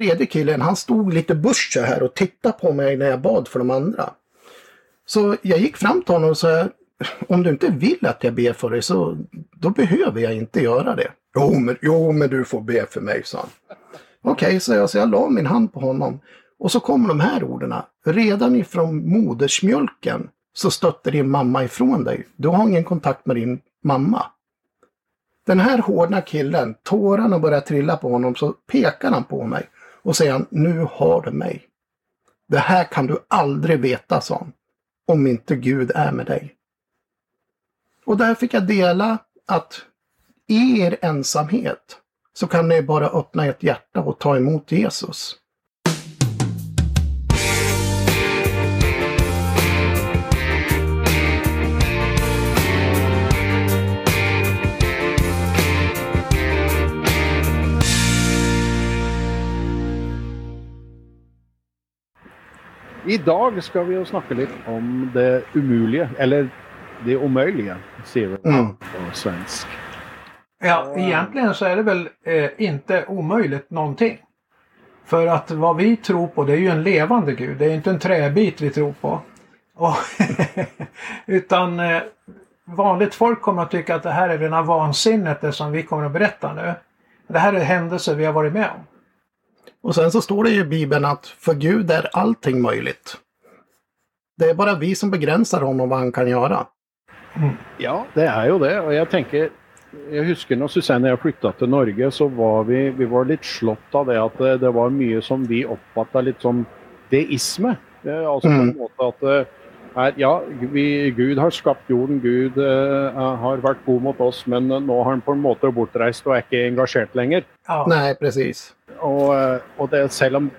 tredje killen, han stod lite busch så här och tittade på mig när jag bad för de andra. Så jag gick fram till honom och sa, om du inte vill att jag ber för dig så då behöver jag inte göra det. Jo, men, jo, men du får be för mig, sa han. Okej, okay, så jag, så jag la min hand på honom. Och så kommer de här orden. Redan ifrån modersmjölken så stötte din mamma ifrån dig. Du har ingen kontakt med din mamma. Den här hårda killen, tårarna börjar trilla på honom, så pekar han på mig och säger han, nu har du mig. Det här kan du aldrig veta, sa han, om inte Gud är med dig. Och där fick jag dela att i er ensamhet så kan ni bara öppna ert hjärta och ta emot Jesus. Idag ska vi snakke litt om det umulige, eller det omöjliga, säger vi mm. på svensk. Ja, egentligen så är det väl eh, inte omöjligt någonting. För att vad vi tror på det är ju en levande gud, det är inte en träbit vi tror på. Och utan eh, vanligt folk kommer att tycka att det här är rena vansinnet det som vi kommer att berätta nu. Det här är händelser vi har varit med om. Och sen så står det i Bibeln att för Gud är allting möjligt. Det är bara vi som begränsar honom vad han kan göra. Mm. Ja, det är ju det. Och jag tänker, jag husker när Susanne och jag flyttade till Norge så var vi, vi var lite slått av det att det, det var mycket som vi uppfattade lite som deisme. Alltså på mm. måte att är, ja, vi, Gud har skapat jorden, Gud uh, har varit god mot oss, men nu har han på en måte bortreist och är inte engagerad längre. Ja. Nej, precis. Och, och det, även om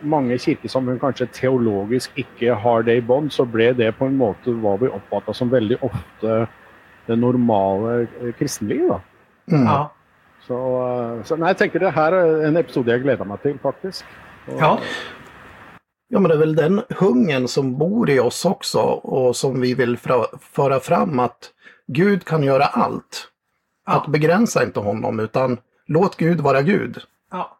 många kirkesamfunn kanske teologiskt inte har det i bond, så blev det på en måte vad vi uppfattar som väldigt ofta det normala kristenlivet. Mm. Ja. Så, så nej, jag tänker det här är en episod jag gläder mig till faktiskt. Och, ja. Ja, men det är väl den hungern som bor i oss också och som vi vill föra fram att Gud kan göra allt. Ja. Att begränsa inte honom utan låt Gud vara Gud. Ja.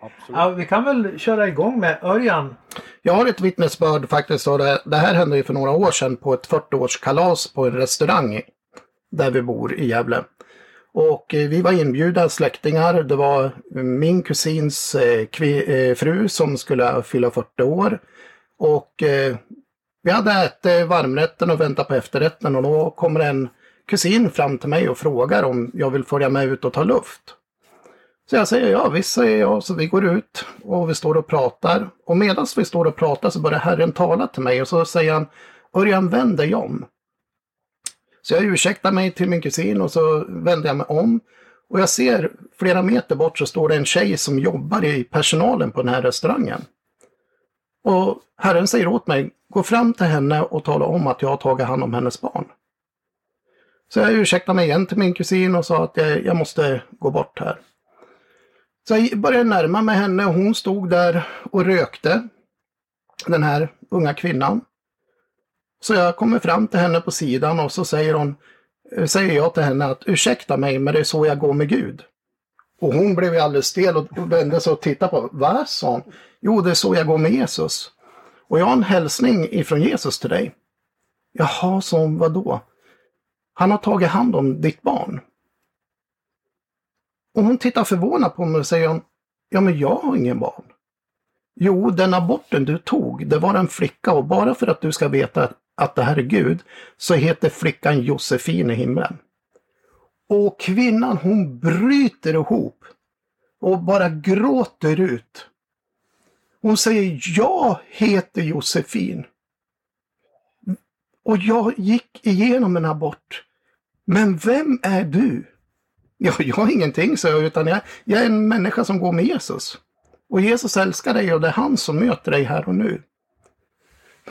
Absolut. Ja, vi kan väl köra igång med Örjan. Jag har ett vittnesbörd faktiskt. Och det, det här hände ju för några år sedan på ett 40-årskalas på en restaurang där vi bor i Gävle. Och eh, vi var inbjudna släktingar. Det var eh, min kusins eh, fru som skulle fylla 40 år. Och vi hade ätit varmrätten och väntat på efterrätten och då kommer en kusin fram till mig och frågar om jag vill följa med ut och ta luft. Så jag säger ja, visst säger jag. Så vi går ut och vi står och pratar. Och medan vi står och pratar så börjar Herren tala till mig och så säger han Örjan, vänd dig om. Så jag ursäktar mig till min kusin och så vänder jag mig om. Och jag ser flera meter bort så står det en tjej som jobbar i personalen på den här restaurangen. Och Herren säger åt mig, gå fram till henne och tala om att jag har tagit hand om hennes barn. Så jag ursäktade mig igen till min kusin och sa att jag, jag måste gå bort här. Så jag började närma mig henne och hon stod där och rökte. Den här unga kvinnan. Så jag kommer fram till henne på sidan och så säger hon, eh, säger jag till henne att ursäkta mig men det är så jag går med Gud. Och hon blev ju alldeles stel och vände sig och tittade på, va? sa hon. Jo, det är så jag går med Jesus. Och jag har en hälsning ifrån Jesus till dig. Jaha, sa hon, vadå? Han har tagit hand om ditt barn. Och hon tittar förvånat på mig och säger, ja men jag har ingen barn. Jo, den aborten du tog, det var en flicka och bara för att du ska veta att det här är Gud, så heter flickan Josefin i himlen. Och kvinnan hon bryter ihop och bara gråter ut. Hon säger, jag heter Josefin. Och jag gick igenom en abort. Men vem är du? Ja, jag har ingenting, så jag, utan jag, jag är en människa som går med Jesus. Och Jesus älskar dig och det är han som möter dig här och nu.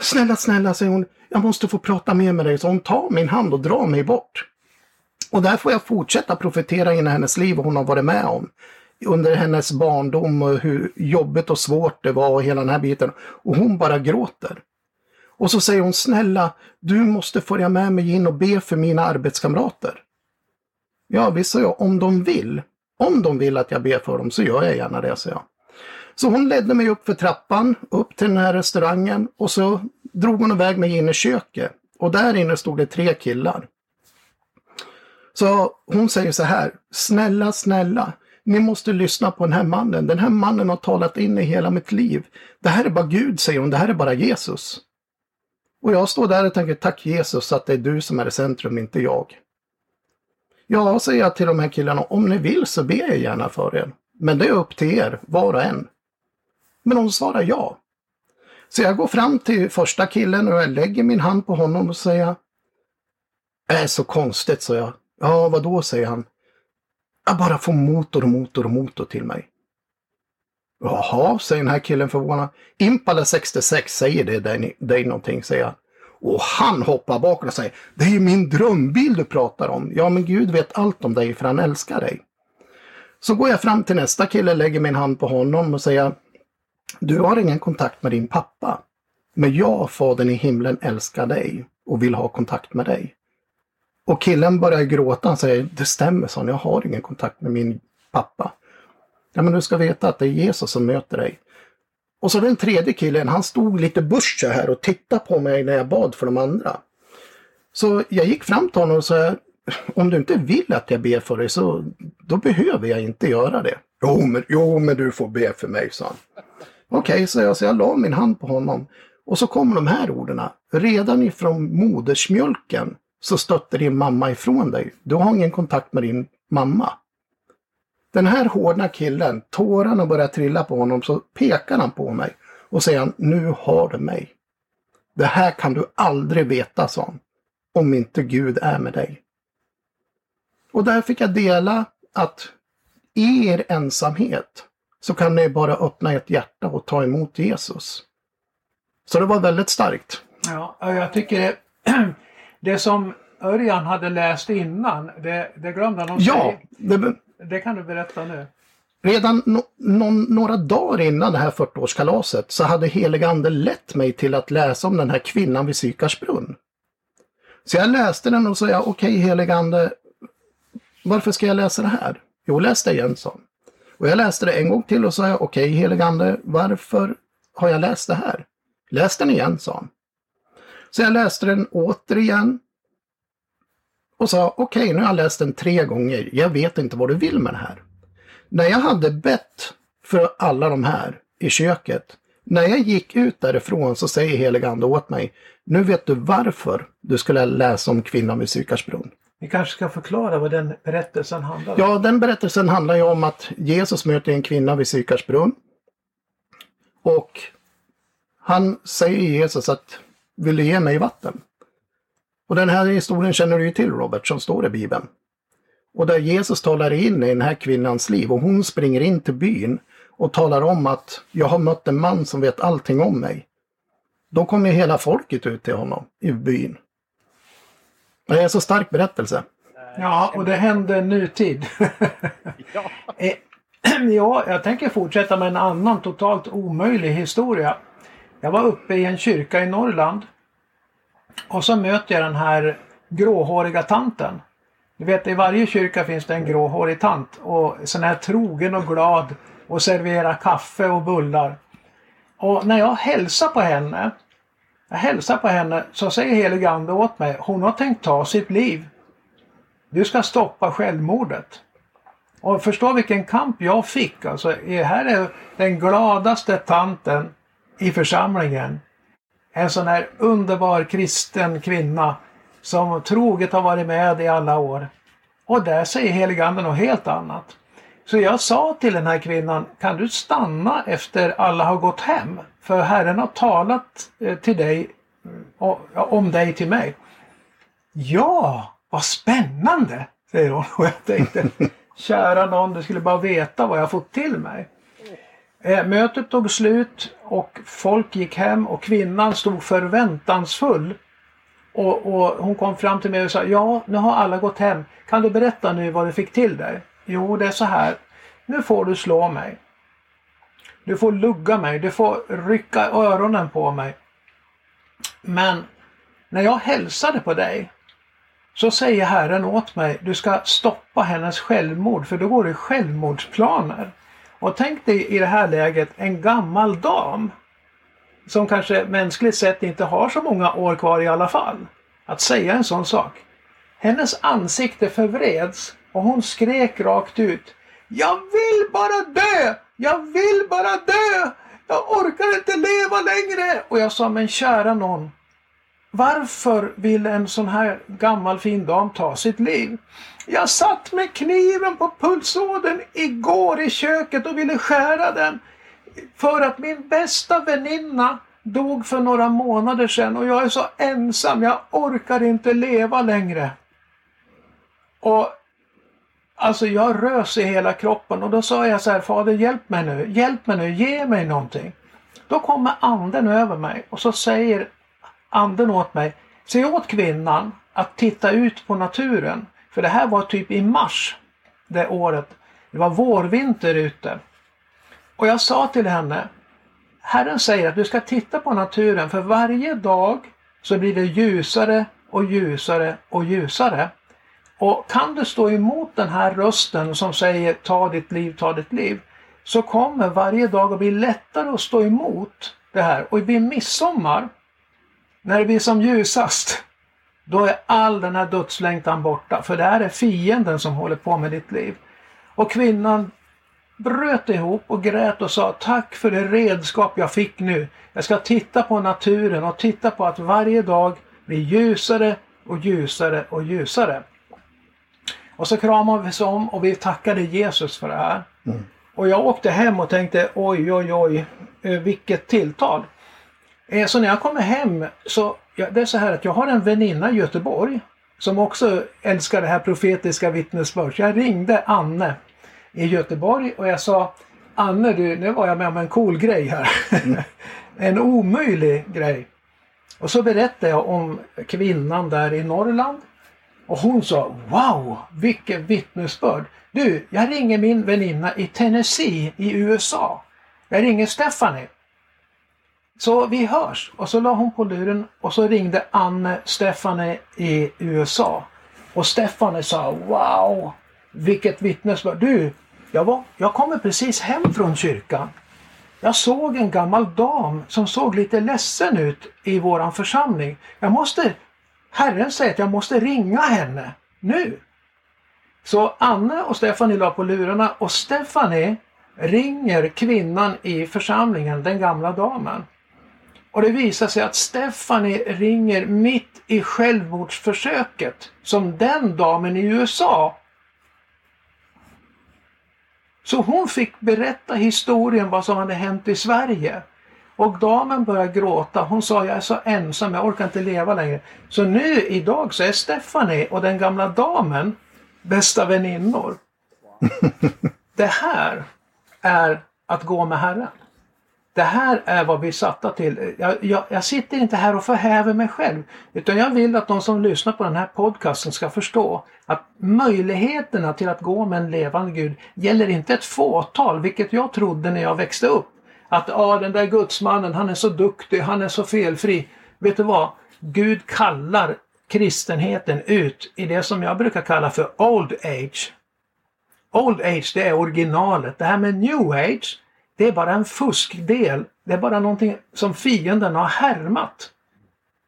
Snälla, snälla, säger hon, jag måste få prata mer med dig. Så hon tar min hand och drar mig bort. Och där får jag fortsätta profetera in i hennes liv och hon har varit med om. Under hennes barndom och hur jobbigt och svårt det var och hela den här biten. Och hon bara gråter. Och så säger hon, snälla, du måste följa med mig in och be för mina arbetskamrater. Ja, visst sa jag, om de vill. Om de vill att jag ber för dem så gör jag gärna det, sa jag. Så hon ledde mig upp för trappan, upp till den här restaurangen och så drog hon iväg mig in i köket. Och där inne stod det tre killar. Så hon säger så här, snälla, snälla, ni måste lyssna på den här mannen. Den här mannen har talat in i hela mitt liv. Det här är bara Gud, säger hon, det här är bara Jesus. Och jag står där och tänker, tack Jesus att det är du som är i centrum, inte jag. Ja, säger jag till de här killarna, om ni vill så ber jag gärna för er. Men det är upp till er, var och en. Men hon svarar ja. Så jag går fram till första killen och jag lägger min hand på honom och säger Det är så konstigt, sa jag. Ja, vad då, säger han. Jag bara får motor, och motor, och motor till mig. Jaha, säger den här killen förvånad. Impala 66 säger det dig, dig någonting, säger jag. Och han hoppar bakåt och säger, det är ju min drömbil du pratar om. Ja, men Gud vet allt om dig för han älskar dig. Så går jag fram till nästa kille, lägger min hand på honom och säger, du har ingen kontakt med din pappa. Men jag, Fadern i himlen, älskar dig och vill ha kontakt med dig. Och killen börjar gråta. Han säger, det stämmer, son, jag har ingen kontakt med min pappa. Ja, men du ska veta att det är Jesus som möter dig. Och så den tredje killen, han stod lite busch här och tittade på mig när jag bad för de andra. Så jag gick fram till honom och sa, om du inte vill att jag ber för dig så då behöver jag inte göra det. Jo, men, jo, men du får be för mig, sa han. Okej, okay, så jag, så jag la min hand på honom. Och så kommer de här orden. Redan ifrån modersmjölken så stötte din mamma ifrån dig. Du har ingen kontakt med din mamma. Den här hårda killen, tårarna börjar trilla på honom, så pekar han på mig och säger han, nu har du mig. Det här kan du aldrig veta, sa han, om inte Gud är med dig. Och där fick jag dela att i er ensamhet så kan ni bara öppna ert hjärta och ta emot Jesus. Så det var väldigt starkt. Ja, jag tycker det, det som Örjan hade läst innan, det, det glömde han att ja. Det, det kan du berätta nu. Redan no, no, några dagar innan det här 40-årskalaset så hade heligande lett mig till att läsa om den här kvinnan vid Sykarsbrunn. Så jag läste den och sa, okej okay, heligande, varför ska jag läsa det här? Jo, läs det igen, sa och jag läste det en gång till och sa, okej okay, heligande, varför har jag läst det här? Läs den igen, sa han. Så jag läste den återigen och sa okej, okay, nu har jag läst den tre gånger. Jag vet inte vad du vill med det här. När jag hade bett för alla de här i köket, när jag gick ut därifrån så säger heligande åt mig, nu vet du varför du skulle läsa om kvinnan vid Sykarsbron. Vi kanske ska förklara vad den berättelsen handlar om? Ja, den berättelsen handlar ju om att Jesus möter en kvinna vid Sykars brunn. Och han säger Jesus att vill du ge mig vatten? Och den här historien känner du ju till Robert, som står i Bibeln. Och där Jesus talar in i den här kvinnans liv och hon springer in till byn och talar om att jag har mött en man som vet allting om mig. Då kommer hela folket ut till honom i byn. Det är en så stark berättelse. Ja, och det hände nutid. ja. Eh, ja, jag tänker fortsätta med en annan totalt omöjlig historia. Jag var uppe i en kyrka i Norrland och så möter jag den här gråhåriga tanten. Du vet i varje kyrka finns det en gråhårig tant och sån här trogen och glad och serverar kaffe och bullar. Och när jag hälsar på henne, jag hälsar på henne så säger heligande åt mig, hon har tänkt ta sitt liv. Du ska stoppa självmordet. Och förstå vilken kamp jag fick. Alltså, här är den gladaste tanten i församlingen en sån här underbar kristen kvinna som troget har varit med i alla år. Och där säger heliganden något helt annat. Så jag sa till den här kvinnan, kan du stanna efter alla har gått hem? För Herren har talat eh, till dig, om dig till mig. Ja, vad spännande, säger hon. Och jag tänkte, kära någon, du skulle bara veta vad jag fått till mig. Eh, mötet tog slut och folk gick hem och kvinnan stod förväntansfull. Och, och, hon kom fram till mig och sa, ja nu har alla gått hem. Kan du berätta nu vad du fick till dig? Jo, det är så här. Nu får du slå mig. Du får lugga mig, du får rycka öronen på mig. Men när jag hälsade på dig så säger Herren åt mig, du ska stoppa hennes självmord för då går det självmordsplaner. Och tänk dig i det här läget en gammal dam som kanske mänskligt sett inte har så många år kvar i alla fall. Att säga en sån sak. Hennes ansikte förvreds och hon skrek rakt ut. Jag vill bara dö! Jag vill bara dö! Jag orkar inte leva längre! Och jag sa, men kära någon. Varför vill en sån här gammal fin dam ta sitt liv? Jag satt med kniven på pulsådern igår i köket och ville skära den. För att min bästa väninna dog för några månader sedan och jag är så ensam, jag orkar inte leva längre. Och Alltså jag rös i hela kroppen och då sa jag så här, Fader hjälp mig nu, hjälp mig nu, ge mig någonting. Då kommer anden över mig och så säger anden åt mig, se åt kvinnan att titta ut på naturen. För det här var typ i mars det året. Det var vårvinter ute. Och jag sa till henne, Herren säger att du ska titta på naturen för varje dag så blir det ljusare och ljusare och ljusare. Och kan du stå emot den här rösten som säger ta ditt liv, ta ditt liv, så kommer varje dag att bli lättare att stå emot det här. Och vid midsommar, när det blir som ljusast, då är all den här dödslängtan borta. För det här är fienden som håller på med ditt liv. Och kvinnan bröt ihop och grät och sa tack för det redskap jag fick nu. Jag ska titta på naturen och titta på att varje dag blir ljusare och ljusare och ljusare. Och så kramade vi oss om och vi tackade Jesus för det här. Mm. Och jag åkte hem och tänkte oj, oj, oj, eh, vilket tilltal. Eh, så när jag kommer hem så, det är så här att jag har en väninna i Göteborg som också älskar det här profetiska vittnesbörd. Jag ringde Anne i Göteborg och jag sa Anne du, nu var jag med om en cool grej här. Mm. en omöjlig grej. Och så berättade jag om kvinnan där i Norrland och hon sa Wow, vilket vittnesbörd! Du, jag ringer min väninna i Tennessee i USA. Jag ringer Stephanie. Så vi hörs. Och så la hon på luren och så ringde Anne Stephanie i USA. Och Stephanie sa Wow, vilket vittnesbörd! Du, jag, var, jag kommer precis hem från kyrkan. Jag såg en gammal dam som såg lite ledsen ut i våran församling. Jag måste Herren säger att jag måste ringa henne nu. Så Anne och Stefanie la på lurarna och Stefanie ringer kvinnan i församlingen, den gamla damen. Och det visar sig att Stephanie ringer mitt i självmordsförsöket som den damen i USA. Så hon fick berätta historien vad som hade hänt i Sverige. Och damen började gråta. Hon sa jag är så ensam, jag orkar inte leva längre. Så nu idag så är Stephanie och den gamla damen bästa väninnor. Det här är att gå med Herren. Det här är vad vi är satta till. Jag, jag, jag, sitter inte här och förhäver mig själv. Utan jag vill att de som lyssnar på den här podcasten ska förstå att möjligheterna till att gå med en levande Gud gäller inte ett fåtal, vilket jag trodde när jag växte upp. Att ah, den där gudsmannen, han är så duktig, han är så felfri. Vet du vad? Gud kallar kristenheten ut i det som jag brukar kalla för old age. Old age, det är originalet. Det här med new age, det är bara en fuskdel. Det är bara någonting som fienden har härmat.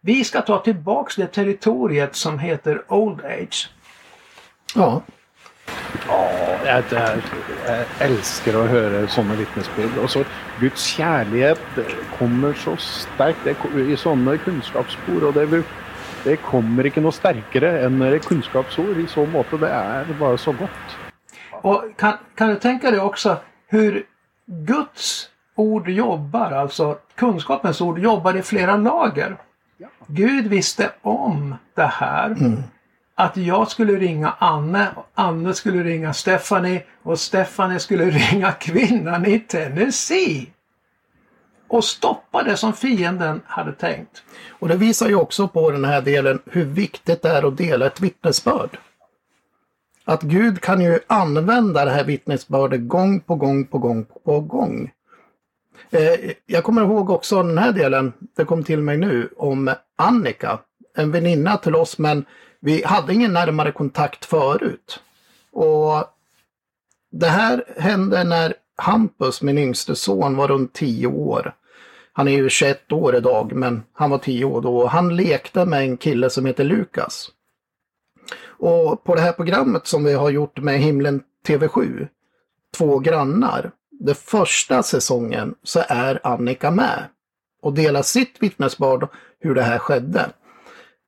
Vi ska ta tillbaks det territoriet som heter old age. Ja, Ja, jeg, jeg, jeg, elsker å høre sånne vitnesbyrd. Og så Guds kjærlighet kommer så sterkt det, i sånne kunnskapsspor. Og det, det, kommer ikke noe sterkere enn kunnskapsord i så måte. Det er bare så godt. Och kan, kan du tänka dig också hur Guds ord jobbar, alltså kunskapens ord jobbar i flera lager. Gud visste om det här. Mm att jag skulle ringa Anne, och Anne skulle ringa Stephanie och Stephanie skulle ringa kvinnan i Tennessee. Och stoppa det som fienden hade tänkt. Och det visar ju också på den här delen hur viktigt det är att dela ett vittnesbörd. Att Gud kan ju använda det här vittnesbördet gång på gång på gång på gång. Eh, jag kommer ihåg också den här delen, det kom till mig nu, om Annika. En väninna till oss men vi hade ingen närmare kontakt förut. Och Det här hände när Hampus, min yngste son, var runt 10 år. Han är ju 21 år idag, men han var 10 år då. Han lekte med en kille som heter Lukas. Och på det här programmet som vi har gjort med Himlen TV7, Två grannar, den första säsongen så är Annika med och delar sitt vittnesbörd hur det här skedde.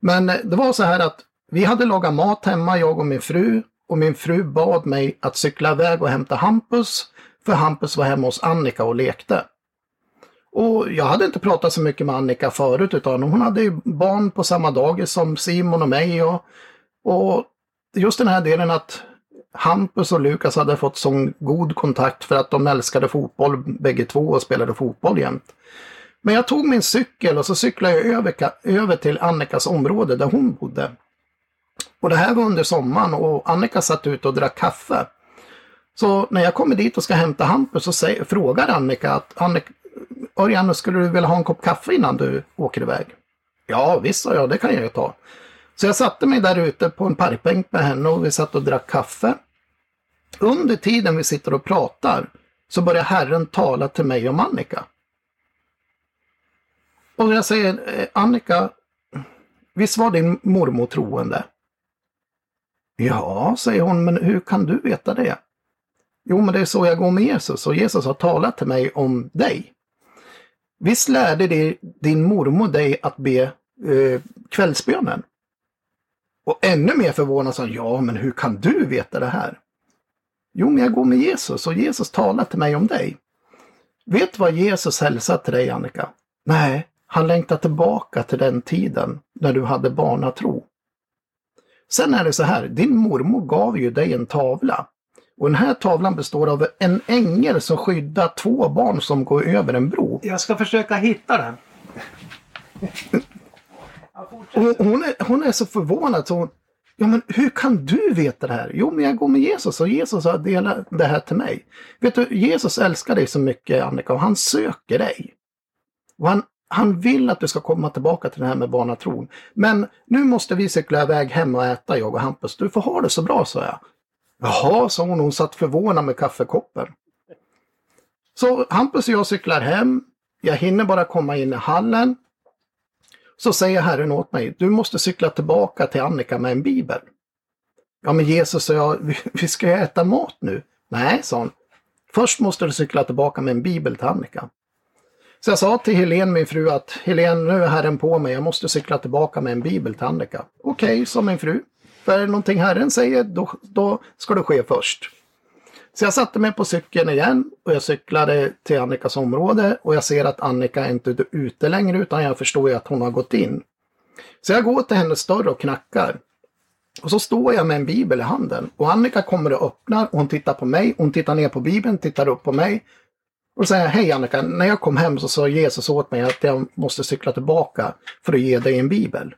Men det var så här att vi hade lagat mat hemma, jag och min fru, och min fru bad mig att cykla iväg och hämta Hampus, för Hampus var hemma hos Annika och lekte. Och jag hade inte pratat så mycket med Annika förut utan hon hade ju barn på samma dagis som Simon och mig och, och just den här delen att Hampus och Lukas hade fått sån god kontakt för att de älskade fotboll bägge två och spelade fotboll jämt. Men jag tog min cykel och så cyklade jag över, över till Annikas område där hon bodde. Och det här var under sommaren och Annika satt ute och drack kaffe. Så när jag kommer dit och ska hämta Hampus så säger, frågar Annika att Annika, Örjan, skulle du vilja ha en kopp kaffe innan du åker iväg? Ja, visst sa jag, det kan jag ju ta. Så jag satte mig där ute på en parkbänk med henne och vi satt och drack kaffe. Under tiden vi sitter och pratar så börjar Herren tala till mig om Annika. Och jag säger, eh, Annika, visst var din mormor troende? Ja, säger hon, men hur kan du veta det? Jo, men det är så jag går med Jesus och Jesus har talat till mig om dig. Visst lärde din mormor dig att be eh, kvällsbönen? Och ännu mer förvånad sa ja men hur kan du veta det här? Jo, men jag går med Jesus och Jesus talar till mig om dig. Vet vad Jesus hälsar till dig Annika? Nej, han längtar tillbaka till den tiden när du hade barnatro. Sen är det så här, din mormor gav ju dig en tavla. Och den här tavlan består av en ängel som skyddar två barn som går över en bro. Jag ska försöka hitta den. Hon, hon, är, hon är så förvånad så hon, Ja men hur kan du veta det här? Jo men jag går med Jesus och Jesus har delat det här till mig. Vet du, Jesus älskar dig så mycket Annika och han söker dig. Och han, han vill att du ska komma tillbaka till det här med barnatron. Men nu måste vi cykla iväg hem och äta jag och Hampus. Du får ha det så bra, sa jag. Jaha, sa hon. Hon satt förvånad med kaffekoppen. Så Hampus och jag cyklar hem. Jag hinner bara komma in i hallen. Så säger Herren åt mig, du måste cykla tillbaka till Annika med en bibel. Ja men Jesus sa jag, vi ska ju äta mat nu. Nej, sa hon. Först måste du cykla tillbaka med en bibel till Annika. Så jag sa till Helene, min fru, att Helene, nu är Herren på mig, jag måste cykla tillbaka med en bibel till Annika. Okej, okay, sa min fru. För är det någonting Herren säger, då, då ska det ske först. Så jag satte mig på cykeln igen och jag cyklade till Annikas område och jag ser att Annika är inte ute längre utan jag förstår ju att hon har gått in. Så jag går till hennes dörr och knackar. Och så står jag med en bibel i handen och Annika kommer och öppnar och hon tittar på mig, hon tittar ner på bibeln, tittar upp på mig. Och säger hej Annika, när jag kom hem så sa Jesus åt mig att jag måste cykla tillbaka för att ge dig en bibel.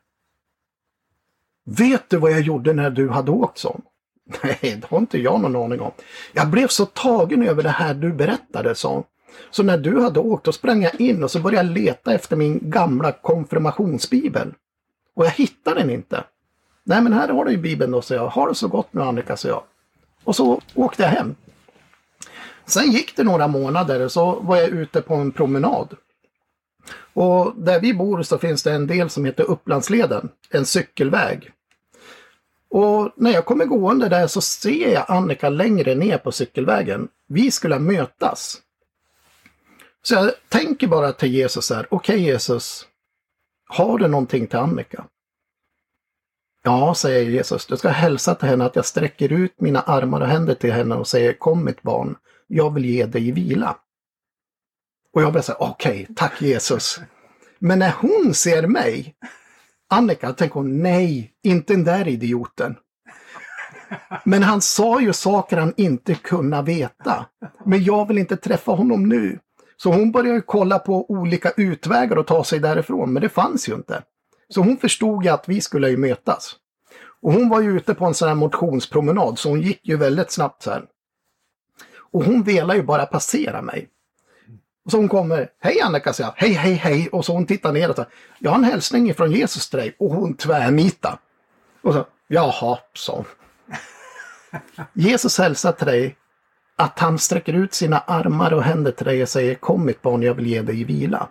Vet du vad jag gjorde när du hade åkt sån? Nej, det har inte jag någon aning om. Jag blev så tagen över det här du berättade, sa hon. Så när du hade åkt, då sprang jag in och så började jag leta efter min gamla konfirmationsbibel. Och jag hittade den inte. Nej men här har du ju bibeln då, sa jag. Ha det så gott nu Annika, sa jag. Och så åkte jag hem. Sen gick det några månader och så var jag ute på en promenad. Och där vi bor så finns det en del som heter Upplandsleden, en cykelväg. Och när jag kommer gående där så ser jag Annika längre ner på cykelvägen. Vi skulle mötas. Så jag tänker bara till Jesus här, okej okay, Jesus, har du någonting till Annika? Ja, säger Jesus, du ska hälsa till henne att jag sträcker ut mina armar och händer till henne och säger kom mitt barn, jag vill ge dig vila. Och jag bara säger okej, okay, tack Jesus. Men när hon ser mig Annika, tänker hon, nej, inte den där idioten. Men han sa ju saker han inte kunde veta. Men jag vill inte träffa honom nu. Så hon började kolla på olika utvägar att ta sig därifrån, men det fanns ju inte. Så hon förstod ju att vi skulle ju mötas. Och hon var ju ute på en sån här motionspromenad, så hon gick ju väldigt snabbt så här. Och hon velade ju bara passera mig. Och så hon kommer, hej Annika, säger jag, hej, hej, hej. Och så hon tittar ner och säger, jag har en hälsning från Jesus till dig. Och hon tvärnita. Och så, jaha, hon. Jesus hälsar till dig att han sträcker ut sina armar och händer till dig och säger Kom mitt barn, jag vill ge dig vila.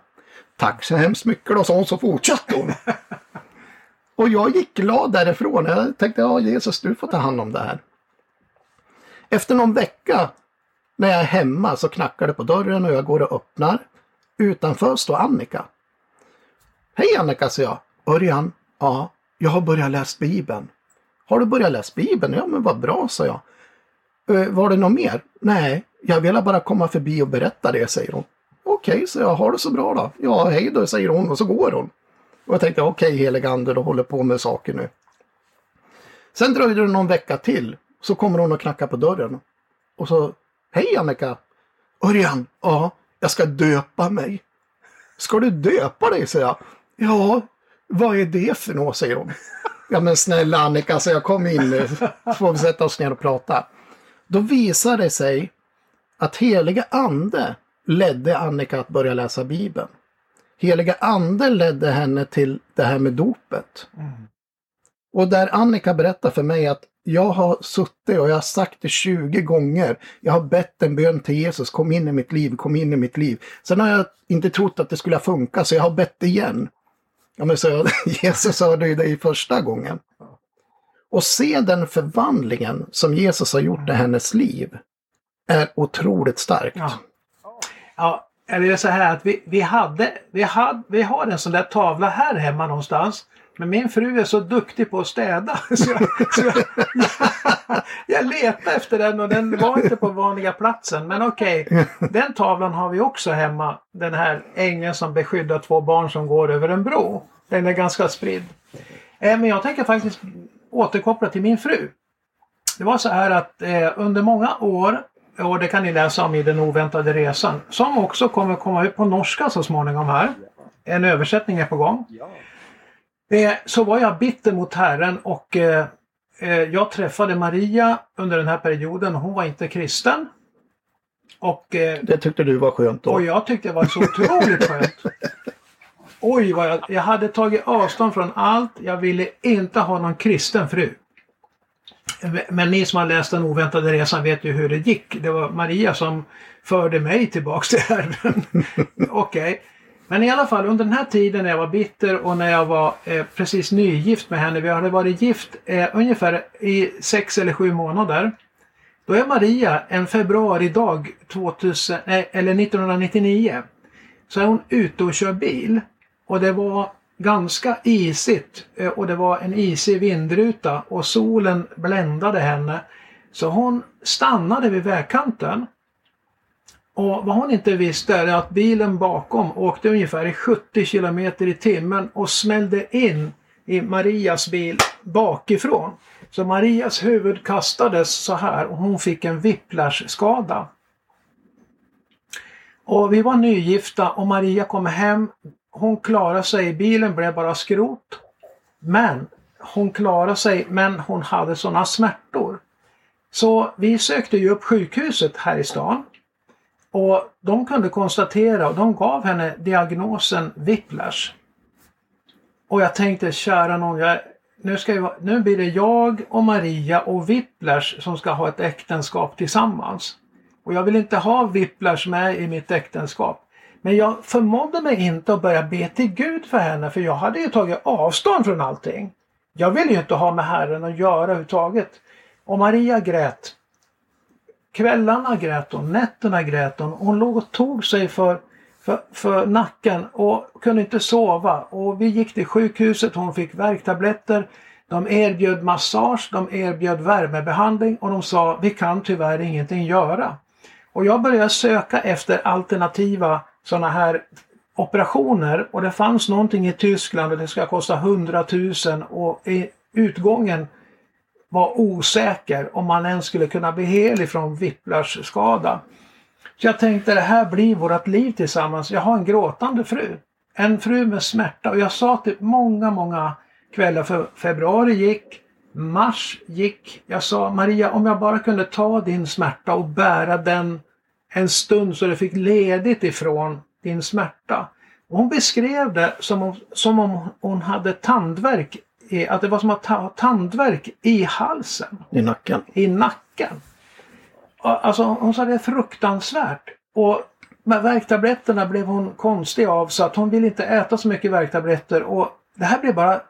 Tack så hemskt mycket då, sa hon, så fortsatte hon. och jag gick glad därifrån. Jag tänkte, ja Jesus, du får ta hand om det här. Efter någon vecka när jag är hemma så knackar det på dörren och jag går och öppnar. Utanför står Annika. Hej Annika, säger jag. Örjan? Ja, jag har börjat läsa Bibeln. Har du börjat läsa Bibeln? Ja, men vad bra, sa jag. "Eh, Var det något mer? Nej, jag ville bara komma förbi och berätta det, säger hon. Okej, så jag. Har det så bra då? Ja, hej då, säger hon och så går hon. Och jag tänkte, okej okay, ande, du håller på med saker nu. Sen dröjde det någon vecka till. Så kommer hon och knackar på dörren. Och så, hej Annika! Örjan, ja, jag ska döpa mig. Ska du döpa dig, säger jag. Ja, vad är det för något, säger hon. Ja men snälla Annika, så jag kom in nu. Så får vi sätta oss ner och prata. Då visar det sig att heliga ande ledde Annika att börja läsa Bibeln. Heliga ande ledde henne till det här med dopet. Och där Annika berättar för mig att jag har suttit och jag har sagt det 20 gånger. Jag har bett en bön till Jesus, kom in i mitt liv, kom in i mitt liv. Sen har jag inte trott att det skulle funka så jag har bett igen. Ja, men så jag, Jesus hörde ju dig första gången. Och se den förvandlingen som Jesus har gjort i hennes liv är otroligt starkt. Ja. Ja, eller det så här att vi, vi, hade, vi, hade, vi har en sån där tavla här hemma någonstans. Men min fru är så duktig på att städa. Så jag, så jag, jag letade efter den och den var inte på vanliga platsen. Men okej, den tavlan har vi också hemma. Den här ängeln som beskyddar två barn som går över en bro. Den är ganska spridd. Eh, Men jag tänker faktiskt återkoppla till min fru. Det var så här att eh, under många år, och det kan ni läsa om i Den oväntade resan, som också kommer komma ut på norska så småningom här. En översättning är på gång. Eh, så var jag bitter mot Herren och eh, eh, jag träffade Maria under den här perioden. Hon var inte kristen. Och, eh, Det tyckte du var skönt då? och jag tyckte det var så otroligt skönt. Oj, vad jag, jag hade tagit avstånd från allt. Jag ville inte ha någon kristen fru. Men ni som har läst Den oväntade resan vet ju hur det gick. Det var Maria som förde mig tillbaks till Herren. Okej. Men i alla fall under den här tiden när jag var bitter och när jag var eh, precis nygift med henne. Vi hade varit gift eh, ungefär i sex eller sju månader. Då är Maria en februaridag 2000, eller 1999. Så är hon ute och kör bil. Och det var ganska isigt eh, och det var en isig vindruta och solen bländade henne. Så hon stannade vid vägkanten. Och vad hon inte visste är att bilen bakom åkte ungefär i 70 kilometer i timmen och smällde in i Marias bil bakifrån. Så Marias huvud kastades så här och hon fick en whiplash-skada. Och vi var nygifta och Maria kom hem. Hon klarade sig, bilen blev bara skrot. Men hon klarade sig, men hon hade sådana smärtor. Så vi sökte ju upp sjukhuset här i stan. Och de kunde konstatera, och de gav henne diagnosen whiplash. Och jag tänkte, kära någon, jag, nu, ska jag, nu blir det jag och Maria och whiplash som ska ha ett äktenskap tillsammans. Och jag vill inte ha whiplash med i mitt äktenskap. Men jag förmådde mig inte att börja be till Gud för henne, för jag hade ju tagit avstånd från allting. Jag ville ju inte ha med Herren att göra överhuvudtaget. Och Maria grät. Kvällarna grät hon, nätterna grät hon. Hon låg och tog sig för, för, för nacken och kunde inte sova. Och vi gick till sjukhuset, hon fick värktabletter. De erbjöd massage, de erbjöd värmebehandling och de sa vi kan tyvärr ingenting göra. Och jag började söka efter alternativa sådana här operationer och det fanns någonting i Tyskland och det ska kosta 100 000 och i utgången var osäker om man ens skulle kunna bli hel ifrån whiplash-skada. Så jag tänkte det här blir vårt liv tillsammans. Jag har en gråtande fru. En fru med smärta och jag sa till många, många kvällar för februari gick, mars gick. Jag sa Maria om jag bara kunde ta din smärta och bära den en stund så du fick ledigt ifrån din smärta. Och hon beskrev det som om, som om hon hade tandvärk, att det var som att ha tandvärk i halsen, I nacken. i nacken. Alltså hon sa det är fruktansvärt. Och med värktabletterna blev hon konstig av så att hon ville inte äta så mycket värktabletter. Och det här blev bara...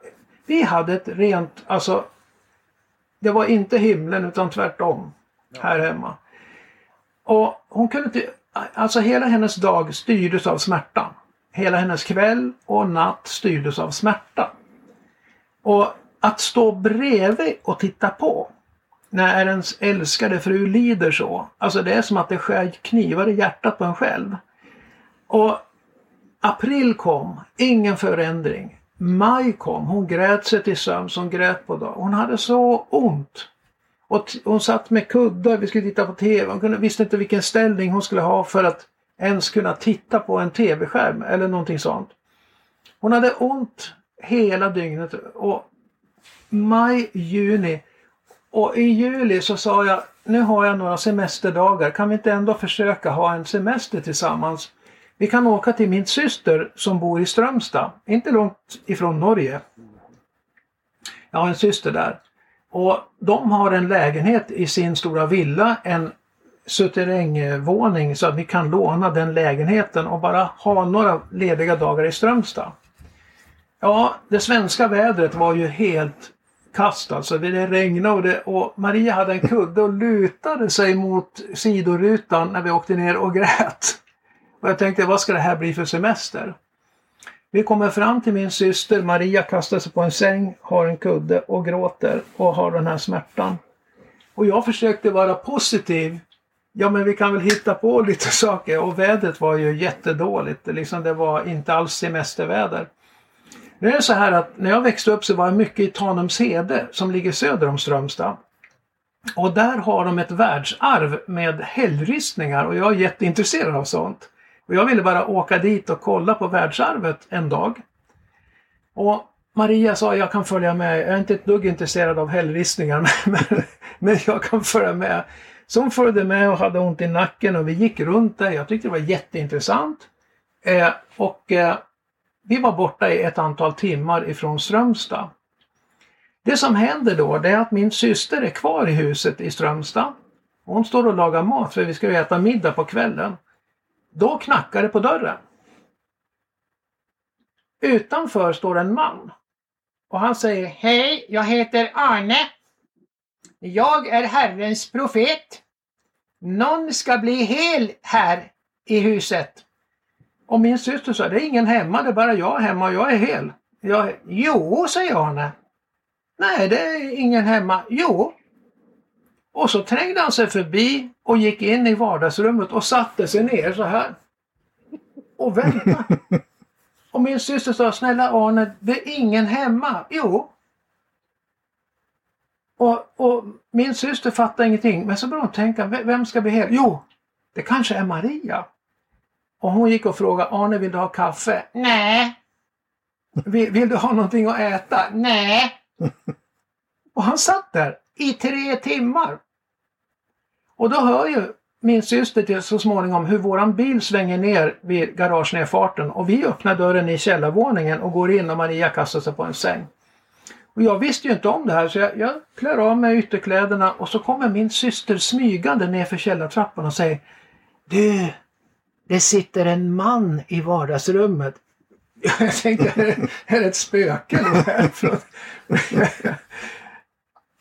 Vi hade ett rent, alltså... Det var inte himlen utan tvärtom här hemma. Och hon kunde inte... Alltså hela hennes dag styrdes av smärtan. Hela hennes kväll och natt styrdes av smärta. Och att stå bredvid och titta på när ens älskade fru lider så. Alltså det är som att det skär knivar i hjärtat på en själv. Och april kom, ingen förändring. Maj kom, hon grät sig till sömns, hon grät på dagen. Hon hade så ont. Och hon satt med kuddar, vi skulle titta på TV. Hon kunde, visste inte vilken ställning hon skulle ha för att ens kunna titta på en TV-skärm eller någonting sånt. Hon hade ont hela dygnet och maj, juni och i juli så sa jag nu har jag några semesterdagar, kan vi inte ändå försöka ha en semester tillsammans? Vi kan åka till min syster som bor i Strömstad, inte långt ifrån Norge. Jag har en syster där. Och de har en lägenhet i sin stora villa, en suterrängvåning så att vi kan låna den lägenheten och bara ha några lediga dagar i Strömstad. Ja, det svenska vädret var ju helt kast alltså. Det regnade och, det, och Maria hade en kudde och lutade sig mot sidorutan när vi åkte ner och grät. Och jag tänkte, vad ska det här bli för semester? Vi kommer fram till min syster, Maria kastar sig på en säng, har en kudde och gråter och har den här smärtan. Och jag försökte vara positiv. Ja men vi kan väl hitta på lite saker och vädret var ju jättedåligt. Liksom det var inte alls semesterväder. Nu är det så här att när jag växte upp så var jag mycket i Tanumshede som ligger söder om Strömstad. Och där har de ett världsarv med hällristningar och jag är jätteintresserad av sånt. Och jag ville bara åka dit och kolla på världsarvet en dag. Och Maria sa jag kan följa med, jag är inte ett dugg intresserad av hällristningar men, men jag kan följa med. Så hon följde med och hade ont i nacken och vi gick runt där. Jag tyckte det var jätteintressant. Eh, och eh, vi var borta i ett antal timmar ifrån Strömstad. Det som händer då det är att min syster är kvar i huset i Strömstad. Hon står och lagar mat för vi ska ju äta middag på kvällen. Då knackar det på dörren. Utanför står en man. Och han säger Hej, jag heter Arne. Jag är Herrens profet. Någon ska bli hel här i huset. Och min syster sa, det är ingen hemma, det är bara jag hemma och jag är hel. Jag, jo, säger Arne. Nej, det är ingen hemma. Jo. Och så trängde han sig förbi och gick in i vardagsrummet och satte sig ner så här. Och väntade. och min syster sa, snälla Arne, det är ingen hemma. Jo. Och, och min syster fattade ingenting, men så började hon tänka, vem ska bli hel? Jo, det kanske är Maria. Och hon gick och frågade Arne, vill du ha kaffe? Nej. Vill, vill du ha någonting att äta? Nej. Och han satt där i tre timmar. Och då hör ju min syster till så småningom hur våran bil svänger ner vid garagenedfarten och vi öppnar dörren i källarvåningen och går in och Maria kastar sig på en säng. Och jag visste ju inte om det här så jag, jag klär av mig ytterkläderna och så kommer min syster smygande ner för källartrappan och säger Du, det sitter en man i vardagsrummet. Jag tänkte, är det ett spöke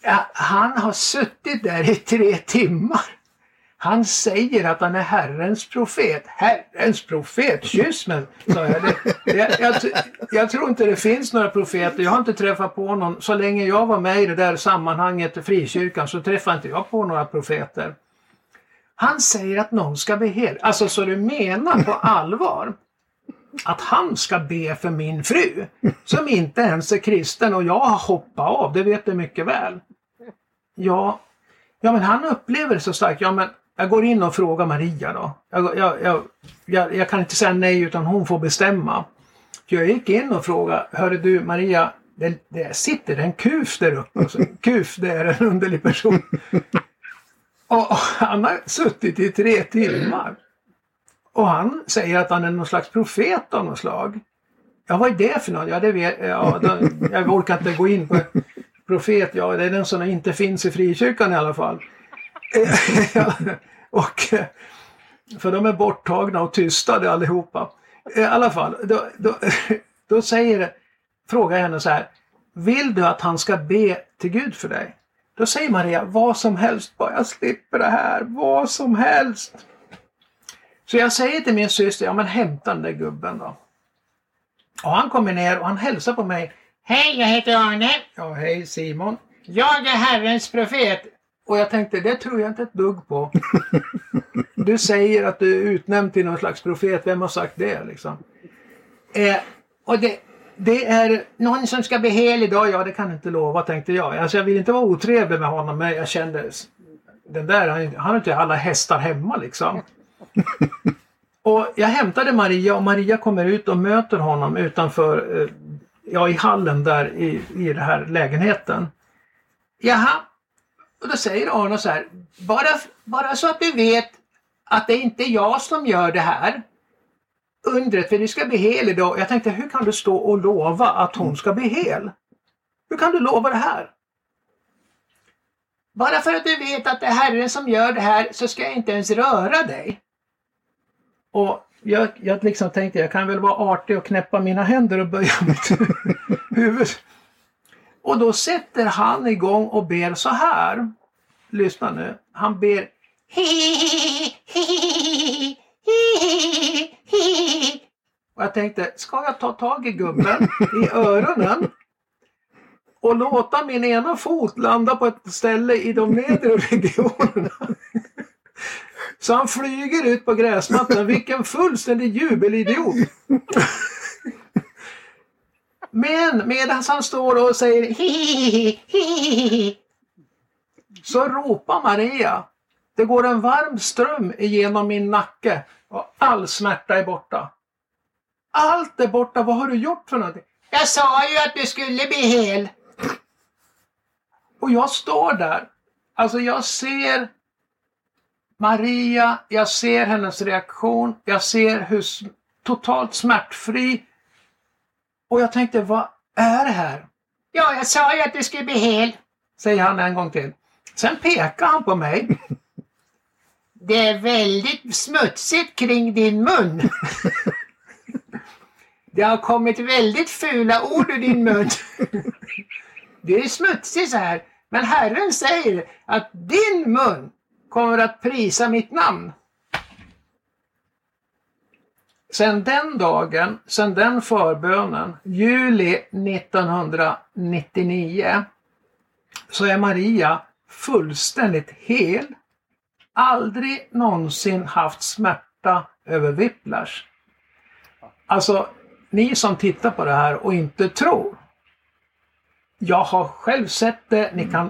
ja, Han har suttit där i tre timmar. Han säger att han är Herrens profet. Herrens profet, kyss mig, sa jag. Det, jag, jag, jag, tror inte det finns några profeter. Jag har inte träffat på någon. Så länge jag var med i det där sammanhanget, frikyrkan, så träffade inte jag på några profeter. Han säger att någon ska be hel. Alltså så du menar på allvar att han ska be för min fru som inte ens är kristen och jag har hoppat av, det vet du mycket väl. Ja, ja men han upplever det så starkt. Ja men jag går in och frågar Maria då. Jag, jag, jag, jag kan inte säga nej utan hon får bestämma. Jag gick in och frågade, hörru du Maria, det, det sitter en kuf där uppe. Alltså, kuf det är en underlig person. Och han har suttit i tre timmar. Och han säger att han är någon slags profet av något slag. Ja, vad är det för något? Ja, det vet, ja, då, jag orkar inte gå in på profet. Ja, det är den som inte finns i frikyrkan i alla fall. Och, för de är borttagna och tystade allihopa. I alla fall, då, då, då säger, frågar jag henne så här. Vill du att han ska be till Gud för dig? Då säger Maria, vad som helst, bara jag slipper det här, vad som helst. Så jag säger till min syster, ja men hämta den där gubben då. Och han kommer ner och han hälsar på mig. Hej, jag heter Arne. Ja, hej Simon. Jag är Herrens profet. Och jag tänkte, det tror jag inte ett dugg på. Du säger att du är utnämnd till någon slags profet, vem har sagt det liksom? Eh, och det, Det är någon som ska bli hel idag, ja det kan du inte lova tänkte jag. Alltså jag vill inte vara otrevlig med honom men jag kände, den där, han, han har inte alla hästar hemma liksom. Och jag hämtade Maria och Maria kommer ut och möter honom utanför, eh, ja i hallen där i, i den här lägenheten. jaha. Och då säger Arne så här. Bara, bara så att du vet att det är inte jag som gör det här. Undret, för du ska bli hel idag. Jag tänkte, hur kan du stå och lova att hon ska bli hel? Hur kan du lova det här? Bara för att du vet att det är Herren som gör det här så ska jag inte ens röra dig. Och jag, jag liksom tänkte, jag kan väl vara artig och knäppa mina händer och böja mitt huvud. Och då sätter han igång och ber så här. Lyssna nu. Han ber Och jag tänkte, ska jag ta tag i gubben i öronen och låta min ena fot landa på ett ställe i de nedre regionerna? Så han flyger ut på gräsmattan. Vilken fullständig jubelidiot! Men medan han står och säger så ropar Maria. Det går en varm ström genom min nacke och all smärta är borta. Allt är borta. Vad har du gjort för någonting? Jag sa ju att du skulle bli hel. Och jag står där. Alltså jag ser Maria, jag ser hennes reaktion, jag ser hur totalt smärtfri. Och jag tänkte, vad är det här? Ja, jag sa ju att du skulle bli hel. Säger han en gång till. Sen pekar han på mig. Det är väldigt smutsigt kring din mun. Det har kommit väldigt fula ord ur din mun. Det är smutsigt så här. Men Herren säger att din mun kommer att prisa mitt namn. Sen den dagen, sen den förbönen, juli 1999, så är Maria fullständigt hel. Aldrig någonsin haft smärta över whiplash. Alltså, ni som tittar på det här och inte tror. Jag har själv sett det. Ni kan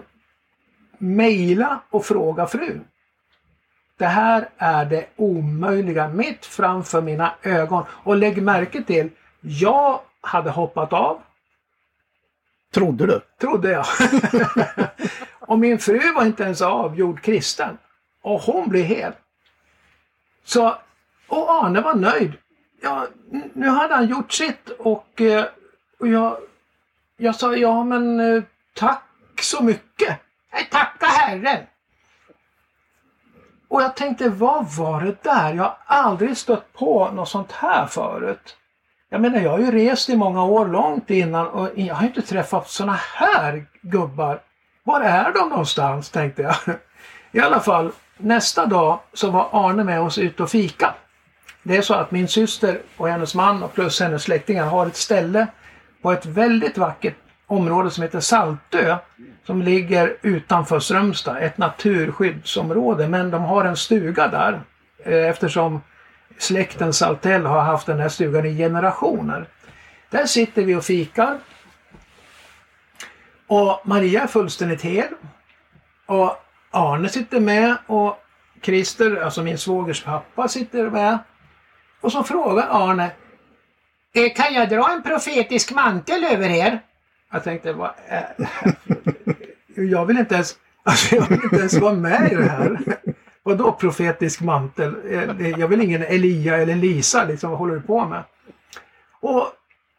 mejla och fråga frun. Det här är det omöjliga mitt framför mina ögon. Och lägg märke till, jag hade hoppat av, Trodde du? trodde jag. och min fru var inte ens avgjord kristen. Och hon blev hel. Så, och Arne var nöjd. Ja, nu hade han gjort sitt och, eh, och jag, jag sa ja men eh, tack så mycket. Nej, Tacka Herren! Och jag tänkte, vad var det där? Jag har aldrig stött på något sånt här förut. Jag menar, jag har ju rest i många år långt innan och jag har inte träffat såna här gubbar. Var är de någonstans, tänkte jag. I alla fall, nästa dag så var Arne med oss ute och fika. Det är så att min syster och hennes man och plus hennes släktingar har ett ställe på ett väldigt vackert område som heter Saltö som ligger utanför Strömstad, ett naturskyddsområde. Men de har en stuga där eh, eftersom släkten Saltell har haft den här stugan i generationer. Där sitter vi och fikar. Och Maria är fullständigt hel. Och Arne sitter med och Christer, alltså min svågers pappa, sitter med. Och så frågar Arne, eh, Kan jag dra en profetisk mantel över er? Jag tänkte, vad är det här för- Jag vill inte ens, alltså jag vill inte ens vara med i det här. Vadå profetisk mantel? Eh, jag vill ingen Elia eller Lisa, liksom, vad håller du på med? Och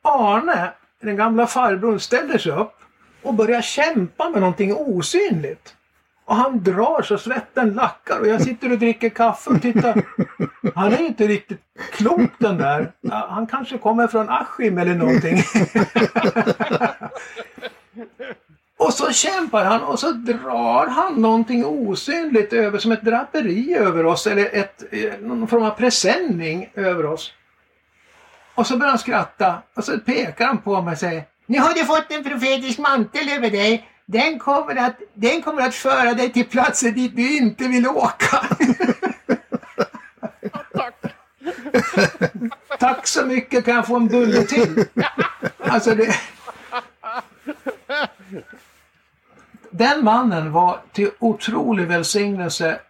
Arne, den gamla farbrorn, ställer sig upp och börjar kämpa med någonting osynligt. Och han drar så svetten lackar och jag sitter och dricker kaffe och tittar. Han är ju inte riktigt klok den där. Han kanske kommer från Askim eller någonting. Och så kämpar han och så drar han någonting osynligt över som ett draperi över oss eller ett, eh, någon form av presenning över oss. Och så börjar han skratta och så pekar han på mig och säger Nu har du fått en profetisk mantel över dig. Den kommer att, den kommer att föra dig till platser dit du inte vill åka. Tack så mycket, kan jag få en bulle till? Alltså det... Den mannen var till otrolig välsignelse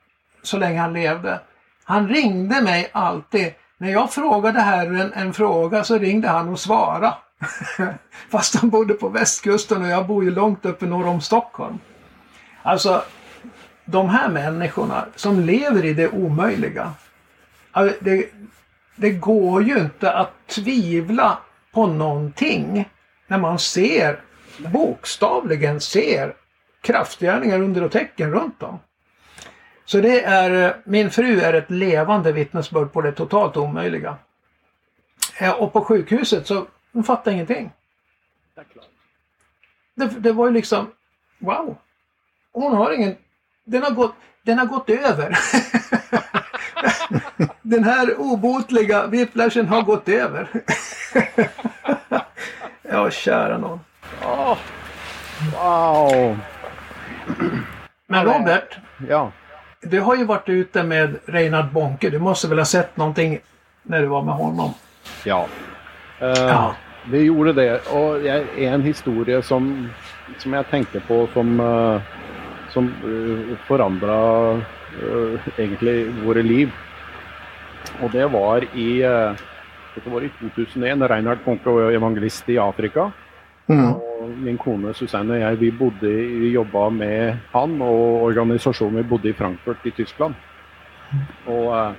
så länge han levde. Han ringde mig alltid. När jag frågade Herren en fråga så ringde han och svarade. Fast han bodde på västkusten och jag bor ju långt uppe norr om Stockholm. Alltså, de här människorna som lever i det omöjliga. Alltså, Det, det går ju inte att tvivla på någonting när man ser, bokstavligen ser, kraftgärningar under och tecken runt om. Så det är, min fru är ett levande vittnesbörd på det totalt omöjliga. Eh, och på sjukhuset så, hon fattade ingenting. Det, det var ju liksom, wow. Hon har ingen, den har gått, den har gått över. den här obotliga whiplashen har gått över. ja, kära någon. Åh, wow! Men Robert, Ja. du har ju varit ute med Reinhard Bonke. Du måste väl ha sett någonting när du var med honom? Ja. Eh, Ja. Vi gjorde det och en historia som, som jag tänkte på som, eh, som uh, förändrade egentligen våra liv. Och det var i, det var i 2001 när Reinhard Bonke var evangelist i Afrika. Mm. Och min kone Susanne och jag vi bodde, vi jobbade med han och organisationen. Vi bodde i Frankfurt i Tyskland. Och eh,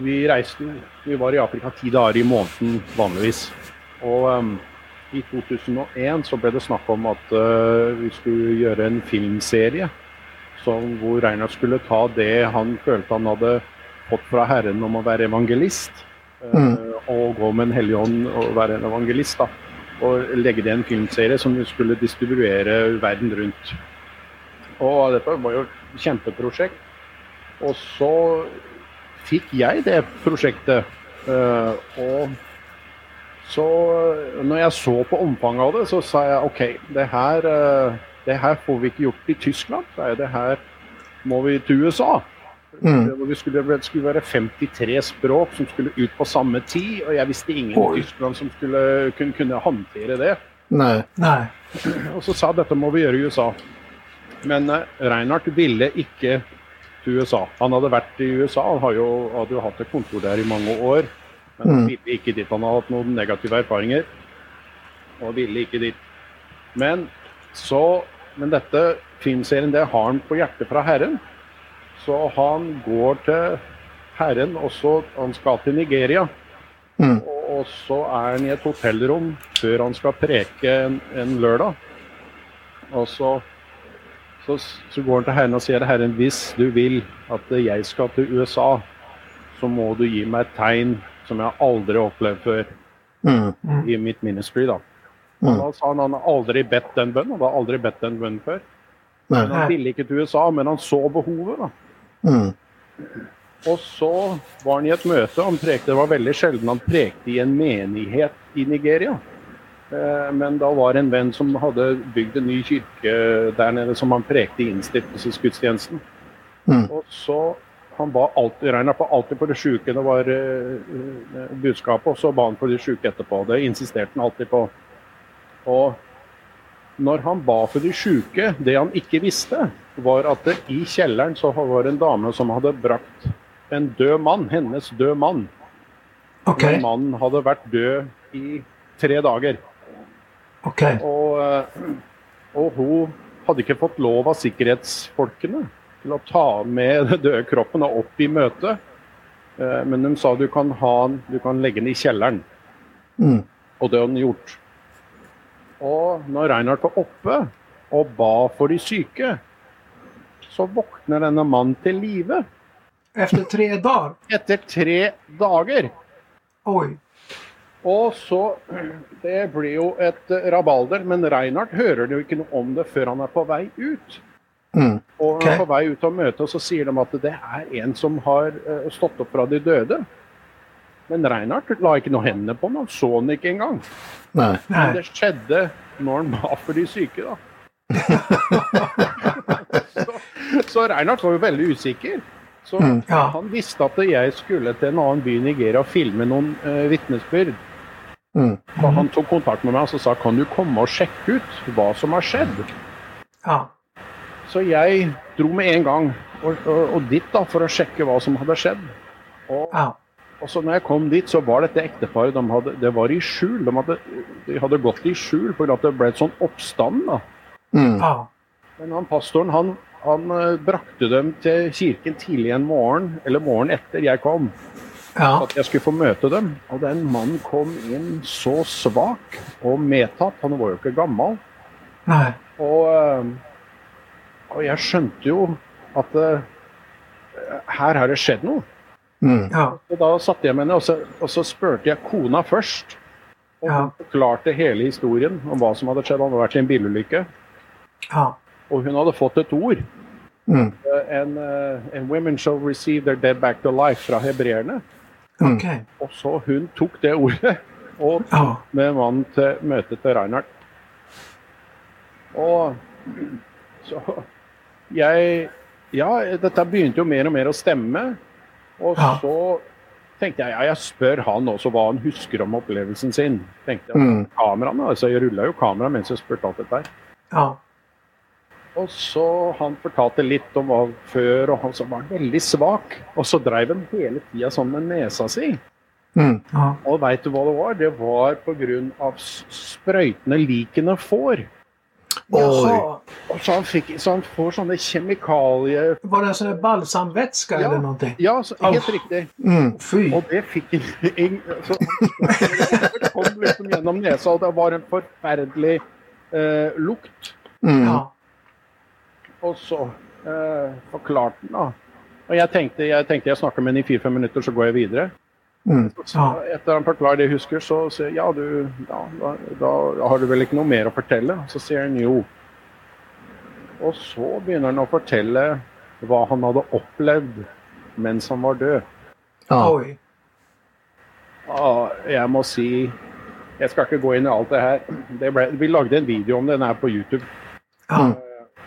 vi reste jo, vi var i Afrika ti dagar i måneden vanligvis. Och em, i 2001 så blev det snack om att eh, vi skulle göra en filmserie som, hvor Reinhard skulle ta det han følte han hade fått från Herren om att vara evangelist. eh, Mm. Och gå med en helig ånd och vara en evangelist. Da. Og legge det i en filmserie som vi skulle distribuere verden rundt. Og dette var jo et kjempeprosjekt. Og så fikk jeg det prosjektet. eh, og så når jeg så på omfanget av det, så sa jeg OK, det her, eh, det her får vi ikke gjort i Tyskland. Det her må vi til USA. Mm. Det, vi skulle, det skulle være 53 språk som skulle ut på samme tid, og jeg visste ingen Oi. i Tyskland som skulle kunne, kunne håndtere det. Nej. Nej. Og så sa dette må vi gjøre i USA. Men eh, Reinhardt ville ikke til USA. Han hadde vært i USA, han har jo, hadde jo hatt et kontor der i mange år. Men han Mm. ville ikke dit. Han hadde hatt noen negative erfaringer. Og ville ikke dit. Men så Men dette filmserien, det har han på hjertet fra Herren. Så han går til Herren, og så han skal til Nigeria. Mm. Og, og så er han i et hotellrom før han skal preke en, en lørdag. Og så, så, så går han til Herren og sier Herren, hvis du vil at jeg skal til USA, så må du gi meg et tegn som jeg aldri har opplevd før Mm. i mitt ministry. da. Mm. Da sa han han har aldri bedt den bønnen, han har aldri bedt den bønnen før. Nej. Men han ville ikke til USA, men han så behovet. da. Mm. Og så var han i et møte. Han prekte, det var veldig sjelden han prekte i en menighet i Nigeria. Eh, Men da var det en venn som hadde bygd en ny kirke der nede som han prekte i innstiftelsesgudstjenesten. Mm. Og så Han ba alltid, Reinhard ba alltid på de sjuke. Det var eh, eh, budskapet, og så ba han for de sjuke etterpå. Det insisterte han alltid på. Og når han ba for de sjuke, det han ikke visste, var at det i kjelleren så var det en dame som hadde brakt en død mann, hennes død mann. Okej. Den mannen hadde vært død i tre dager. Okej. Og, eh, og hun hadde ikke fått lov av sikkerhetsfolkene til å ta med den døde kroppen opp i møtet. Eh, Men de sa du kan, ha den, du kan legge den i kjelleren. Mm. Og det hadde han gjort. Og når Reinhardt var oppe og ba for de syke, så våkner denne mannen til live. Efter tre dagar? Etter tre dager. Oj. Og så Det blir jo et eh, rabalder, men Reinhardt hører jo ikke noe om det før han er på vei ut. Mm. Og han er Ok. på vei ut av møtet, og så sier de at det er en som har eh, stått opp fra de døde. Men Reinhardt la ikke noe hendene på ham, han så han ikke engang. Nej. Men det skjedde når han var for de syke, da. så, så Reinhardt var jo veldig usikker. Så Mm. Ja. han visste at jeg skulle til en annen by i Nigeria og filme noen uh, vitnesbyrd. Mm. Så han tok kontakt med og så sa kan du komme og sjekke ut hva som har skjedd. Ja. Så jeg dro med en gang og, og, og dit da, for å sjekke hva som hadde skjedd. Og, Ja. og så når jeg kom dit, så var dette ekteparet de hadde, det var i skjul. De hadde, de hadde gått i skjul pga. at det ble et sånn oppstand. da. Mm. Ja. Men han pastoren han, han eh, brakte dem til kirken tidlig en morgen, eller morgenen etter jeg kom. Ja. At jeg skulle få møte dem. Og den mannen kom inn så svak og medtatt. Han var jo ikke gammel. Nej. Og, eh, og jeg skjønte jo at eh, her har det skjedd noe. Mm. Ja. Og da satte jeg meg ned, og så, og så spurte jeg kona først. Og Ja. hun forklarte hele historien om hva som hadde skjedd. Han hadde vært i en bilulykke. Ja. Og hun hadde fått et ord. Mm. eh, En, eh, en women shall receive their dead back to life fra hebreerne. Mm. Okej. Og så hun tok det ordet og Ja. med mannen til møtet til Reinhardt. Og så jeg Ja, dette begynte jo mer og mer å stemme. Og Ja. så tenkte jeg ja, jeg spør han også hva han husker om opplevelsen sin. tenkte jeg. Mm. Kameraene, altså Jeg rulla jo kamera mens jeg spurte alt dette her. Ja. Og så Han fortalte litt om hva før, og han så var han veldig svak. Og så dreiv han hele tida sånn med nesa si. Mm. Ja. Og veit du hva det var? Det var pga. sprøytene likene får. Jaha. Og så han, fikk, så han får sånne kjemikalier Var det en sån här balsamvätska Ja. eller någonting? Ja, så, helt Au. riktig. Mm. Fy. Og det fikk han ing- så, Det kom liksom gjennom nesa, og det var en forferdelig eh, lukt. Mm. Ja. Og så eh, forklarte han, da. Og jeg tenkte jeg, tenkte jeg snakker med ham i fire-fem minutter, så går jeg videre. Mm. Så etter han forklarer det jeg husker, så sier ja, du, ja da, da har du vel ikke noe mer å fortelle? Så sier han jo. Og så begynner han å fortelle hva han hadde opplevd mens han var død. Ja. Oj. Ja, jeg må si Jeg skal ikke gå inn i alt det her. Det ble, vi lagde en video om den er på YouTube. Ja.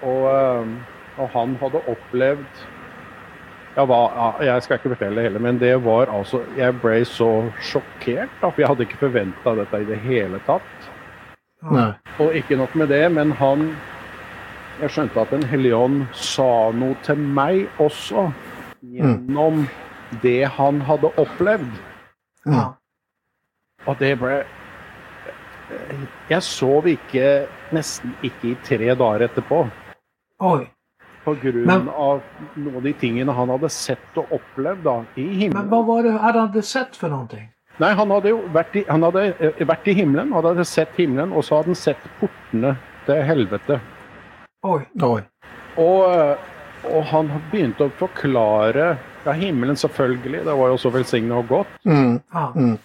Og, eh, og han hadde opplevd ja, hva, Jeg skal ikke fortelle hele, men det var altså Jeg ble så sjokkert, da, for jeg hadde ikke forventa dette i det hele tatt. Nej. Og ikke nok med det, men han Jeg skjønte at Den hellige ånd sa noe til meg også, gjennom det han hadde opplevd. Ja. Og det ble Jeg sov ikke nesten ikke i tre dager etterpå. Oj. På grunn Men- av noen av de tingene han hadde sett og opplevd da, i Men himmelen. vad var det hade han hade sett för någonting? Nei, han hadde jo vært i, han hadde eh, vært i himmelen, han hadde sett himmelen, og så hadde han sett portene til helvete. Oj. Oj. Og, eh, og han begynte å forklare Ja, himmelen selvfølgelig, det var jo så velsigna og godt. Mm. Ja. Mm.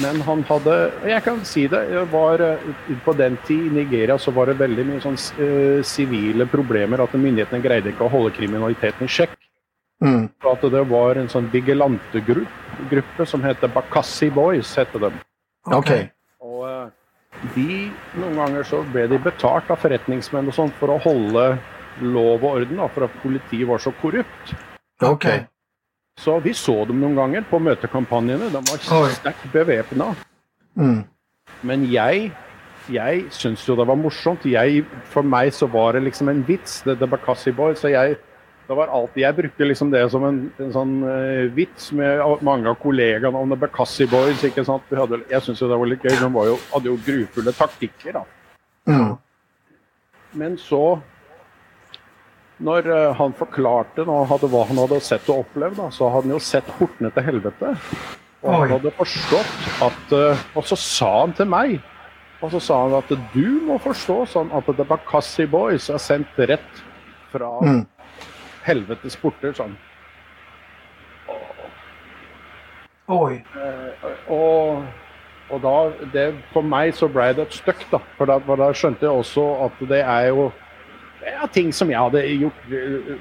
Men han hadde Jeg kan si det. var, eh, på den tid i Nigeria så var det veldig mye sånn eh, sivile problemer. At myndighetene greide ikke å holde kriminaliteten i sjekk. Mm. At det var en sånn vigilantegruppe gruppe som heter Bakassi Boys. Hette dem. Okej. Og eh, de, noen ganger så ble de betalt av forretningsmenn og sånt for å holde lov og orden, da, for at politiet var så korrupt. Okej. Så vi så dem noen ganger på møtekampanjene. De var Oi. sterkt bevæpna. Mm. Men jeg, jeg syns jo det var morsomt. Jeg, for meg så var det liksom en vits, det, det Bakassi Boy. Så jeg, det var alltid, jeg brukte liksom det som en, en sånn eh, vits med mange av kollegaene om The Bakassi Boys. ikke sant? Hadde, jeg syns jo det var litt gøy. De var jo, hadde jo grufulle taktikker. da. Mm. Men så, når eh, han forklarte nå, hadde, hva han hadde sett og opplevd, da, så hadde han jo sett portene til helvete. Og Oi. han hadde forstått at eh, Og så sa han til meg og så sa han at du må forstå sånn at The Bakassi Boys er sendt rett fra Mm. helvetes porter, han. Oj. Eh, og, og da det, For meg så ble det et støkk, da. For da, for da skjønte jeg også at det er jo det er ting som jeg hadde gjort, eh,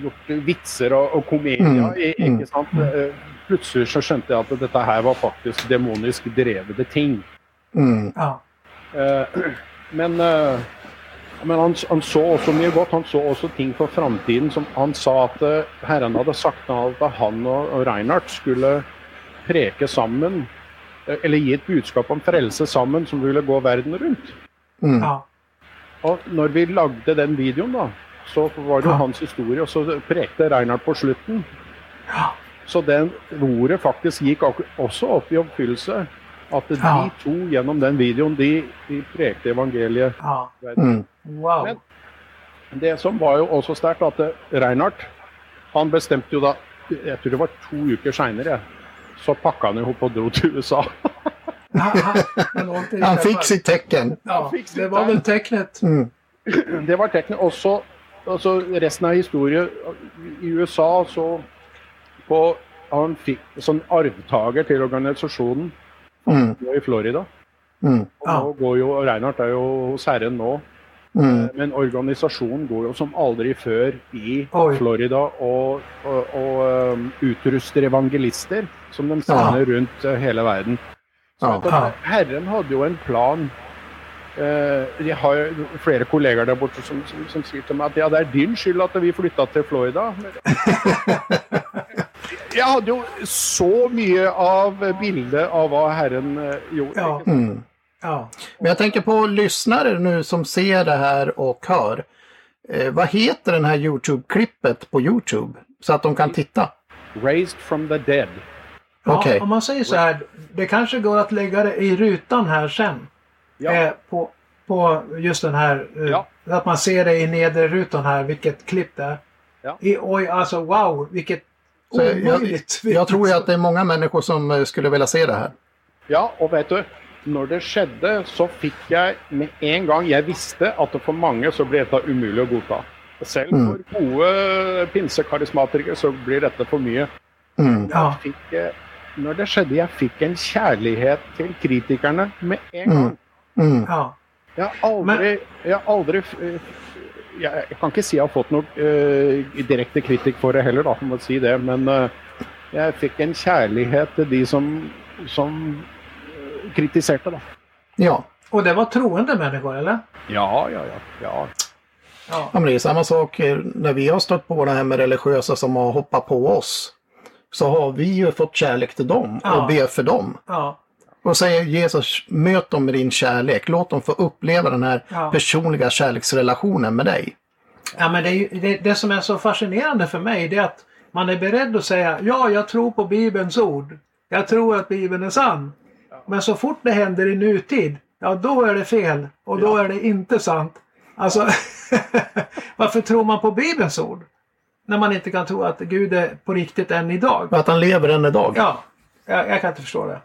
gjort vitser og, og komedier Mm, i. Ikke sant? Eh, Plutselig så skjønte jeg at dette her var faktisk demonisk drevne ting. Mm. Ja. Eh, men eh, men han, han så også mye godt. Han så også ting for framtiden. som Han sa at eh, Herren hadde sagt at han og, og Reinhardt skulle preke sammen, eller gi et budskap om frelse sammen, som ville gå verden rundt. Mm. Ja. Og når vi lagde den videoen, da, så var det jo Ja. hans historie, og så prekte Reinhardt på slutten. Ja. Så den ordet faktisk gikk også opp i oppfyllelse. At de Ja. to gjennom den videoen, de, de prekte evangeliet. ja. Mm. Wow. Men- Det som var jo også sterkt, at eh, Reinhardt han bestemte jo da Jeg tror det var to uker seinere. Så pakka han ihop og dro til USA. Han, fick sitt tecken. Ja, fick det var väl tecknet. Mm. Det var teknisk. Også altså resten av historien I USA så på, Han fikk sånn arvtaker til organisasjonen Mm. i Florida. Mm. Ja. nå går jo Reinhardt er jo hos Herren nå. Mm. Men organisasjonen går jo som aldri før i Oi. Florida og, og, og um, evangelister som de sender rundt uh, hele verden. Ja. Herren hadde jo en plan. Uh, jeg har jo flere kollegaer der borte som, som, som sier til meg at ja, det er din skyld at vi flytta til Florida. Jeg hadde jo så mye av bildet av hva Herren uh, gjorde. Ja. Mm. Ja. Men jag tänker på lyssnare nu som ser det här och hör. Eh, vad heter den här Youtube-klippet på Youtube? Så att de kan titta. Raised from the dead. Ja. Om man säger så här, det kanske går att lägga det i rutan här sen. Ja. Eh, på, på just den här, eh, Ja. att man ser det i nedre rutan här, vilket klipp det är. Ja. I, oj, alltså wow, vilket Så jag, omöjligt. jag tror ju att det är många människor som eh, skulle vilja se det här. Ja, og vet du, når det skjedde, så fikk jeg med en gang Jeg visste at for mange så blir dette umulig å godta. Selv Mm. for gode pinsekarismatikere så blir dette for mye. Mm. Ja, Fikk, eh, når det skjedde, jeg fikk en kjærlighet til kritikerne med en Mm. gang. Mm. ja. Jeg har aldri, jeg har aldri eh, jeg, jeg kan ikke si jeg har fått noe eh, direkte kritikk for det heller, da, må jeg si det. Men eh, jeg fikk en kjærlighet til de som, som kritiserte, da. Ja. Och det var troende människor, eller? Ja, ja, ja. ja. Ja. ja, men det är samma sak när vi har stött på det här med religiösa som har hoppat på oss. Så har vi ju fått kärlek till dem Ja. och ber för dem. Ja. Och säger Jesus, möt dem med din kärlek. Låt dem få uppleva den här Ja. personliga kärleksrelationen med dig. Ja, men det, ju, det, det som är så fascinerande för mig det är att man är beredd att säga ja, jag tror på Bibelns ord. Jag tror att Bibeln är sann. Men så fort det händer i nutid, ja då är det fel och då är det inte sant. Alltså, varför tror man på Bibelns ord? När man inte kan tro att Gud är på riktigt än idag. Att han lever än idag. Ja, jag, jag kan inte förstå det.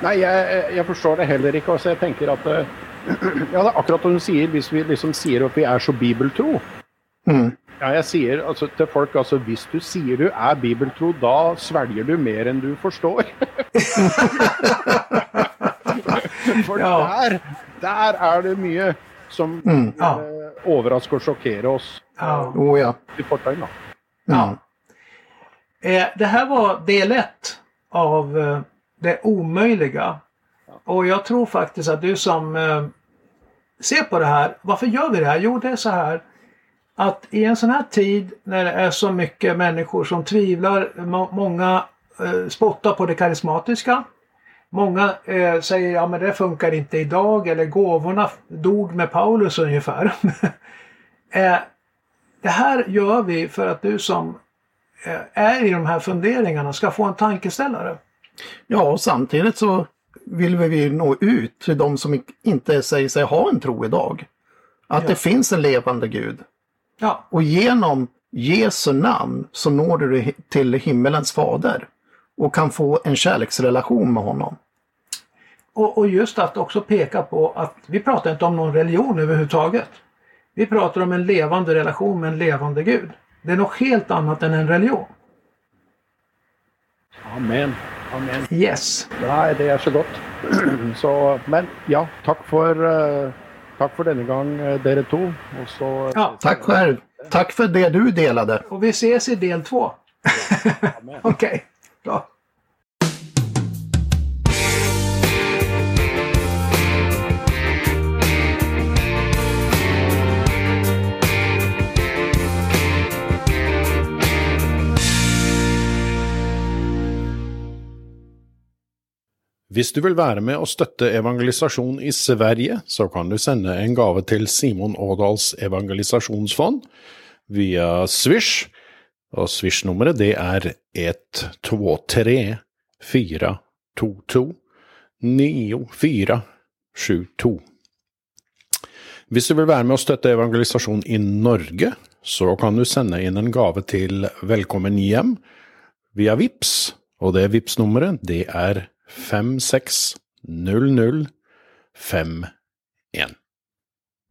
Nei, jeg, jeg forstår det heller ikke. Altså, jeg tenker at eh, Ja, det er akkurat som du sier, hvis vi liksom sier at vi er så bibeltro. Mm. Ja, jeg sier altså, til folk altså hvis du sier du er bibeltro, da svelger du mer enn du forstår. For Ja. der, der er det mye som Mm. Ja. eh, overrasker og sjokkerer oss Ja. Oh ja. i fortegn. da. Mm. Eh, det här var del ett av eh, det omöjliga. Och jag tror faktiskt att du som eh, ser på det här, varför gör vi det här? Jo, det är så här att i en sån här tid när det är så mycket människor som tvivlar, må- många eh, spottar på det karismatiska. Många eh, säger ja men det funkar inte idag eller gåvorna dog med Paulus ungefär. eh, det här gör vi för att du som eh, är i de här funderingarna ska få en tankeställare. Ja, och samtidigt så vill vi nå ut till de som inte säger sig ha en tro idag. Att Ja. det finns en levande Gud. Ja, Och genom Jesu namn så når du till himmelens fader. Och kan få en kärleksrelation med honom. och, och just att också peka på att vi pratar inte om någon religion överhuvudtaget. Vi pratar om en levande relation med en levande Gud. Det är något helt annat än en religion. Amen. Amen. Yes. Nei, det er så godt. Så, men ja, takk for, eh, takk for denne gang, eh, dere to. Og så Ja, Tack själv. Tack för det du delade. och vi ses i del två. Okej, bra. Hvis du vil være med og støtte evangelisasjon i Sverige, så kan du sende en gave til Simon Ådals evangelisasjonsfond via Swish. Og Swish-nummeret det er 123 422 9472. Hvis du vil være med og støtte evangelisasjon i Norge, så kan du sende inn en gave til Velkommen hjem via VIPS, og det VIPS-nummeret det er 560051.